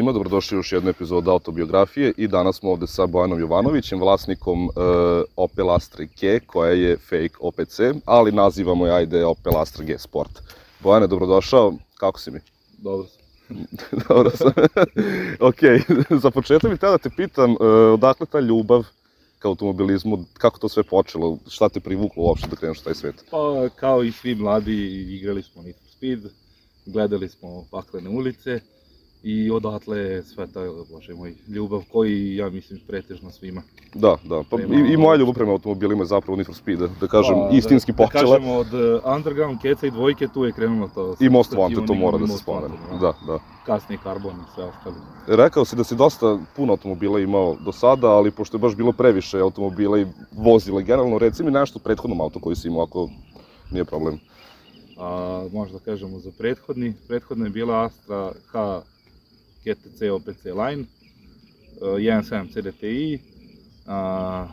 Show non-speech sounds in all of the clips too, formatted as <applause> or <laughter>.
svima, dobrodošli u još jednu epizodu autobiografije i danas smo ovde sa Bojanom Jovanovićem, vlasnikom uh, Opel Astra G, koja je fake OPC, ali nazivamo je ajde Opel Astra G Sport. Bojane, dobrodošao, kako si mi? Dobro sam. <laughs> Dobro sam. <laughs> ok, <laughs> za početak bih htio da te pitam, uh, odakle ta ljubav ka automobilizmu, kako to sve počelo, šta te privuklo uopšte da kreneš u taj svet? Pa kao i svi mladi igrali smo Need for Speed, gledali smo paklene ulice i odatle je sve ta, bože moj, ljubav koji ja mislim pretežno svima. Da, da, pa Prema- i, i moja ljubav prema automobilima je zapravo Need for Speed, da kažem, Pa, istinski da, počela. Da kažemo od uh, Underground, Keca i Dvojke, tu je krenulo to. I Most Wanted, to mora da se spomene. Wanted, Da, da. Kasnije Carbon i sve ostalo. Rekao si da si dosta puno automobila imao do sada, ali pošto je baš bilo previše automobila i vozila generalno, reci mi nešto prethodnom autu koji si imao, ako nije problem. A, možda kažemo za prethodni. Prethodna je bila Astra H GTC OPC Line, uh, 1.7 CDTI, a,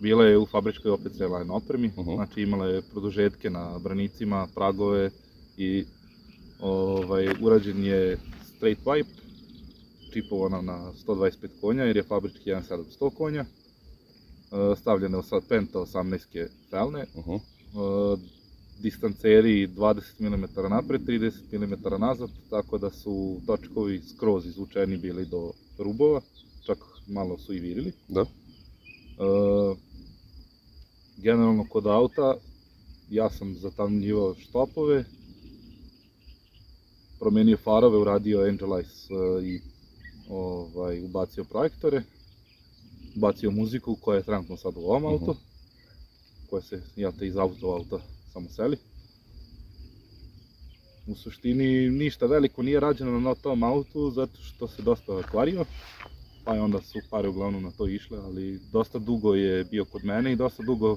bila je u fabričkoj OPC Line opremi, Mhm. znači imala je produžetke na branicima, pragove i ovaj, urađen je straight wipe, čipovana na 125 konja jer je fabrički 1.7 konja, uh, stavljene sad penta 18 felne, Uh -huh. Uh, distanceri 20 mm napred, 30 mm nazad, tako da su točkovi skroz izvučeni bili do rubova, čak malo su i virili. Da. Uh, generalno kod auta, ja sam zatamnjivao štopove, promenio farove, uradio Angel Eyes uh, i ovaj, ubacio projektore, ubacio muziku koja je trenutno sad u ovom Mhm. autu, koja se, ja te iz auto auta samo seli. U suštini ništa veliko nije rađeno na tom autu zato što se dosta kvario, pa je onda su pare uglavnom na to išle, ali dosta dugo je bio kod mene i dosta dugo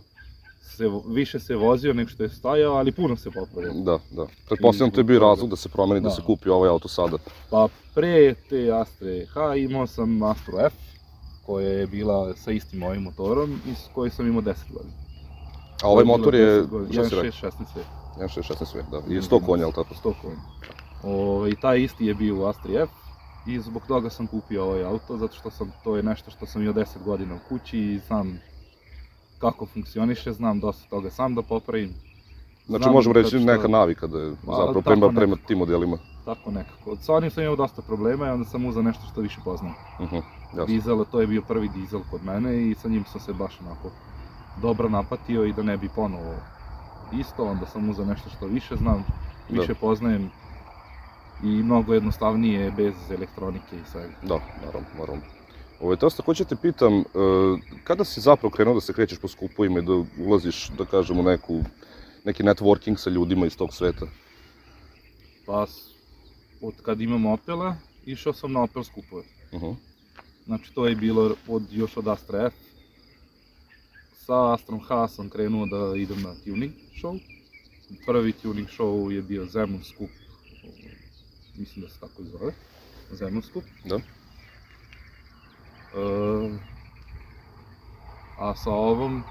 se, više se vozio nego što je stajao, ali puno se popravio. Da, da. Pretpostavljam to je bio razlog da se promeni, da Da. se kupi ovaj auto sada. Pa pre te Astre H imao sam Astro F, koja je bila sa istim ovim motorom i s kojoj sam imao 10 godina. A ovaj motor je, šta si 1.6, rekao? 16 sve. 1.616 sve, da. I 100 konja, ali tako? 100 konja. I taj isti je bio u Astri F i zbog toga sam kupio ovaj auto, zato što sam, to je nešto što sam imao 10 godina u kući i znam kako funkcioniše, znam dosta toga sam da popravim. Znači možemo reći što- neka navika da je Pa, zapravo prema, prema tim modelima. Tako nekako. Sa onim sam imao dosta problema i onda sam uzeo nešto što više poznam. Uh -huh. Jasno. Dizel, to je bio prvi dizel kod mene i sa njim sam se baš onako dobro napatio i da ne bi ponovo isto, onda sam uzeo nešto što više znam, Da. više poznajem i mnogo jednostavnije je bez elektronike i svega. Da, naravno, naravno. Ovo, to takođe te pitam, e, kada si zapravo krenuo da se krećeš po skupovima i da ulaziš, da kažemo, neku, neki networking sa ljudima iz tog sveta? Pa od kad imam Opela, išao sam na Opel skupove. Uh -huh. Znači to je bilo od, još od Astra F. Sa Astrom H sam krenuo da idem na tuning show. Prvi tuning show je bio Zemun skup, mislim da se tako zove, Zemun skup. Da. E, a sa ovom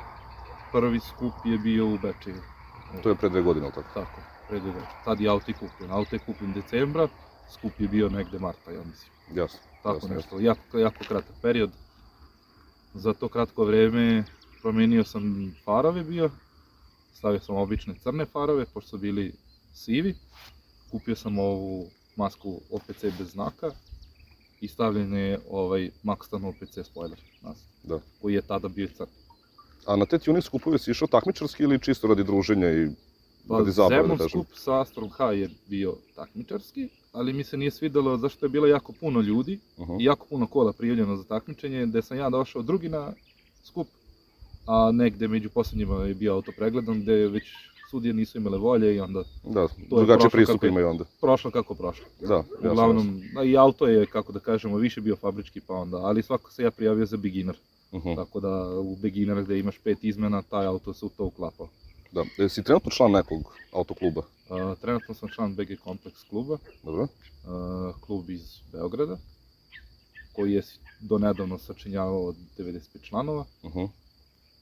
prvi skup je bio u Bečeju. To je pre dve godine, tako? Tako, pred dve večer. Tad je auto kupljen. Auto je kupljen decembra, skup je bio negde marta, ja mislim. Jasno. Tako jasno, nešto, jako, jako kratak period. Za to kratko vreme promenio sam farove bio, stavio sam obične crne farove, pošto su bili sivi. Kupio sam ovu masku OPC bez znaka i stavljen je ovaj Maxton OPC spoiler nas, Da. koji je tada bio crn. A na te tuning skupove si išao takmičarski ili čisto radi druženja i Pa radi zabave, da Zemun kažem? skup sa Astrom H je bio takmičarski, ali mi se nije svidelo zašto je bilo jako puno ljudi Uh -huh. i jako puno kola prijavljeno za takmičenje, gde sam ja došao drugi na skup, a negde među poslednjima je bio auto pregledan, gde već sudije nisu imale volje i onda Da, je drugačije pristup kako imaju onda. prošlo kako prošlo. Da, jasno. Uglavnom, a i auto je, kako da kažemo, više bio fabrički pa onda, ali svako se ja prijavio za beginner, Uh -huh. tako da u beginner gde imaš pet izmena, taj auto se u to uklapao. Da. E, si trenutno član nekog autokluba? A, trenutno sam član BG Kompleks kluba, Dobro? a, klub iz Beograda, koji je s- do nedavno sačinjavao od 95 članova. Uh -huh.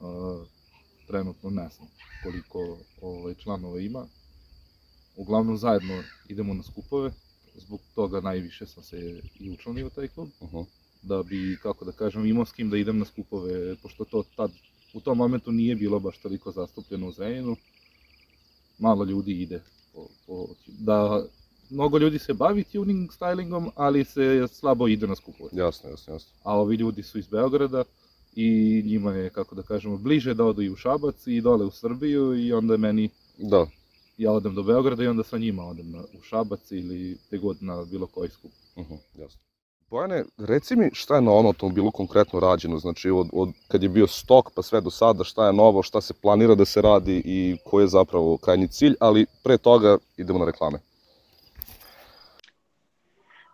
Uh, trenutno ne znam koliko ovaj, članova ima. Uglavnom zajedno idemo na skupove, zbog toga najviše sam se i učlanio u taj klub, Uh-huh. da bi, kako da kažem, imao s kim da idem na skupove, pošto to tad, u tom momentu nije bilo baš toliko zastupljeno u Zrenjinu, malo ljudi ide, po, po, da mnogo ljudi se bavi tuning stylingom, ali se slabo ide na skupove. Jasno, jasno, jasno. A ovi ljudi su iz Beograda i njima je, kako da kažemo, bliže da odu i u Šabac i dole u Srbiju i onda meni Da, ja odem do Beograda i onda sa njima odem na, u Šabac ili te god na bilo koji skup. uh jasno. Bojane, reci mi šta je na ovom automobilu konkretno rađeno, znači od, od kad je bio stok pa sve do sada, šta je novo, šta se planira da se radi i koji je zapravo krajnji cilj, ali pre toga idemo na reklame.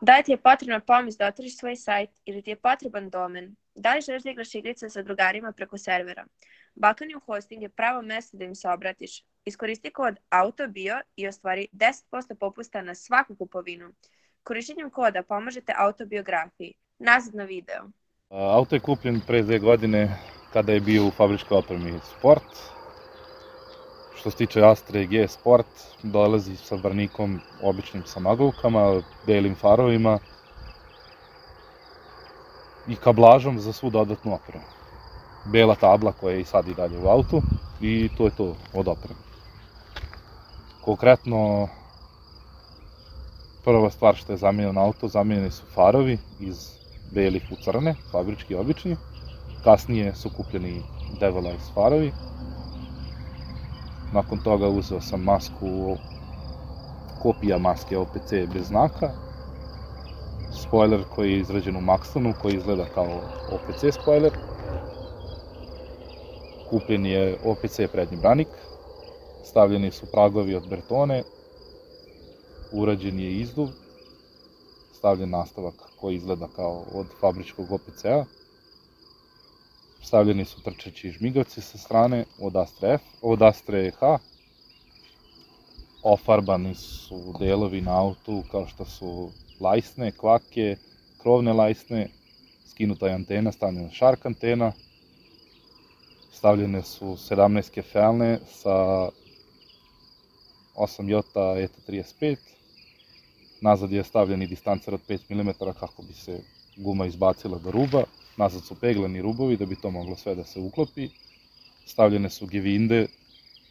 Da li ti je potrebna pomoć da otvoriš svoj sajt ili ti je potreban domen? Da li želiš da igraš igrice sa drugarima preko servera? Balkanium Hosting je pravo mesto da im se obratiš. Iskoristi kod AUTOBIO i ostvari 10% popusta na svaku kupovinu. Korištenjem koda pomažete autobiografiji. Nazad na video. Auto je kupljen pre dve godine kada je bio u fabričkoj opremi Sport. Što se tiče Astre G Sport, dolazi sa brnikom običnim sa maglovkama, belim farovima i kablažom za svu dodatnu opremu. Bela tabla koja je i sad i dalje u autu i to je to od opreme. Konkretno, prva stvar što je zamenjeno na auto, zamenjeni su farovi iz belih u crne, fabrički obični. Kasnije su kupljeni Devil Eyes farovi. Nakon toga uzeo sam masku, kopija maske OPC bez znaka. Spoiler koji je izrađen u Maxtonu, koji izgleda kao OPC spoiler. Kupljen je OPC prednji branik. Stavljeni su pragovi od Bertone. Urađen je izduv stavljen nastavak koji izgleda kao od fabričkog OPC-a. Stavljeni su trčeći žmigavci sa strane od Astra F, od Astra H. Ofarbani su delovi na autu kao što su lajsne, kvake, krovne lajsne, skinuta je antena, stavljena je šark antena. Stavljene su 17 kefalne sa 8 Jota ETA 35 Nazad je stavljen i distancer od 5 mm kako bi se guma izbacila do ruba. Nazad su peglani rubovi da bi to moglo sve da se uklopi. Stavljene su gevinde,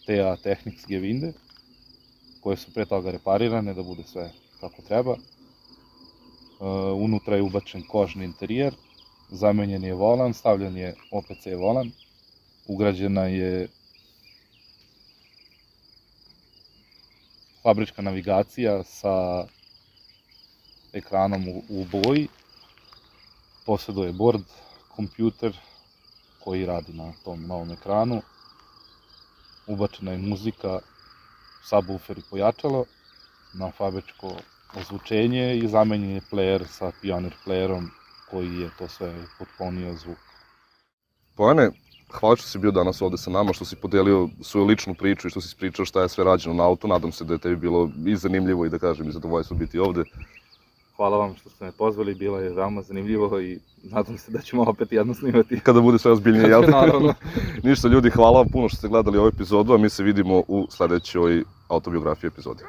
TA Technics gevinde, koje su pre toga reparirane da bude sve kako treba. Uh, unutra je ubačen kožni interijer, zamenjen je volan, stavljen je OPC volan, ugrađena je fabrička navigacija sa ekranom u, u boji. Posjeduje board, kompjuter koji radi na tom novom ekranu. Ubačena je muzika, subwoofer i pojačalo na fabričko ozvučenje i zamenjen je player sa Pioneer playerom koji je to sve potpunio zvuk. Bojane, hvala što si bio danas ovde sa nama, što si podelio svoju ličnu priču i što si ispričao šta je sve rađeno na auto. Nadam se da je tebi bilo i zanimljivo i da kažem i zadovoljstvo biti ovde. Hvala vam što ste me pozvali, bilo je veoma zanimljivo i nadam se da ćemo opet jedno snimati. <laughs> Kada bude sve ozbiljnije, jel? <laughs> te? Naravno. <laughs> Ništa ljudi, hvala vam puno što ste gledali ovu epizodu, a mi se vidimo u sledećoj autobiografiji epizodi.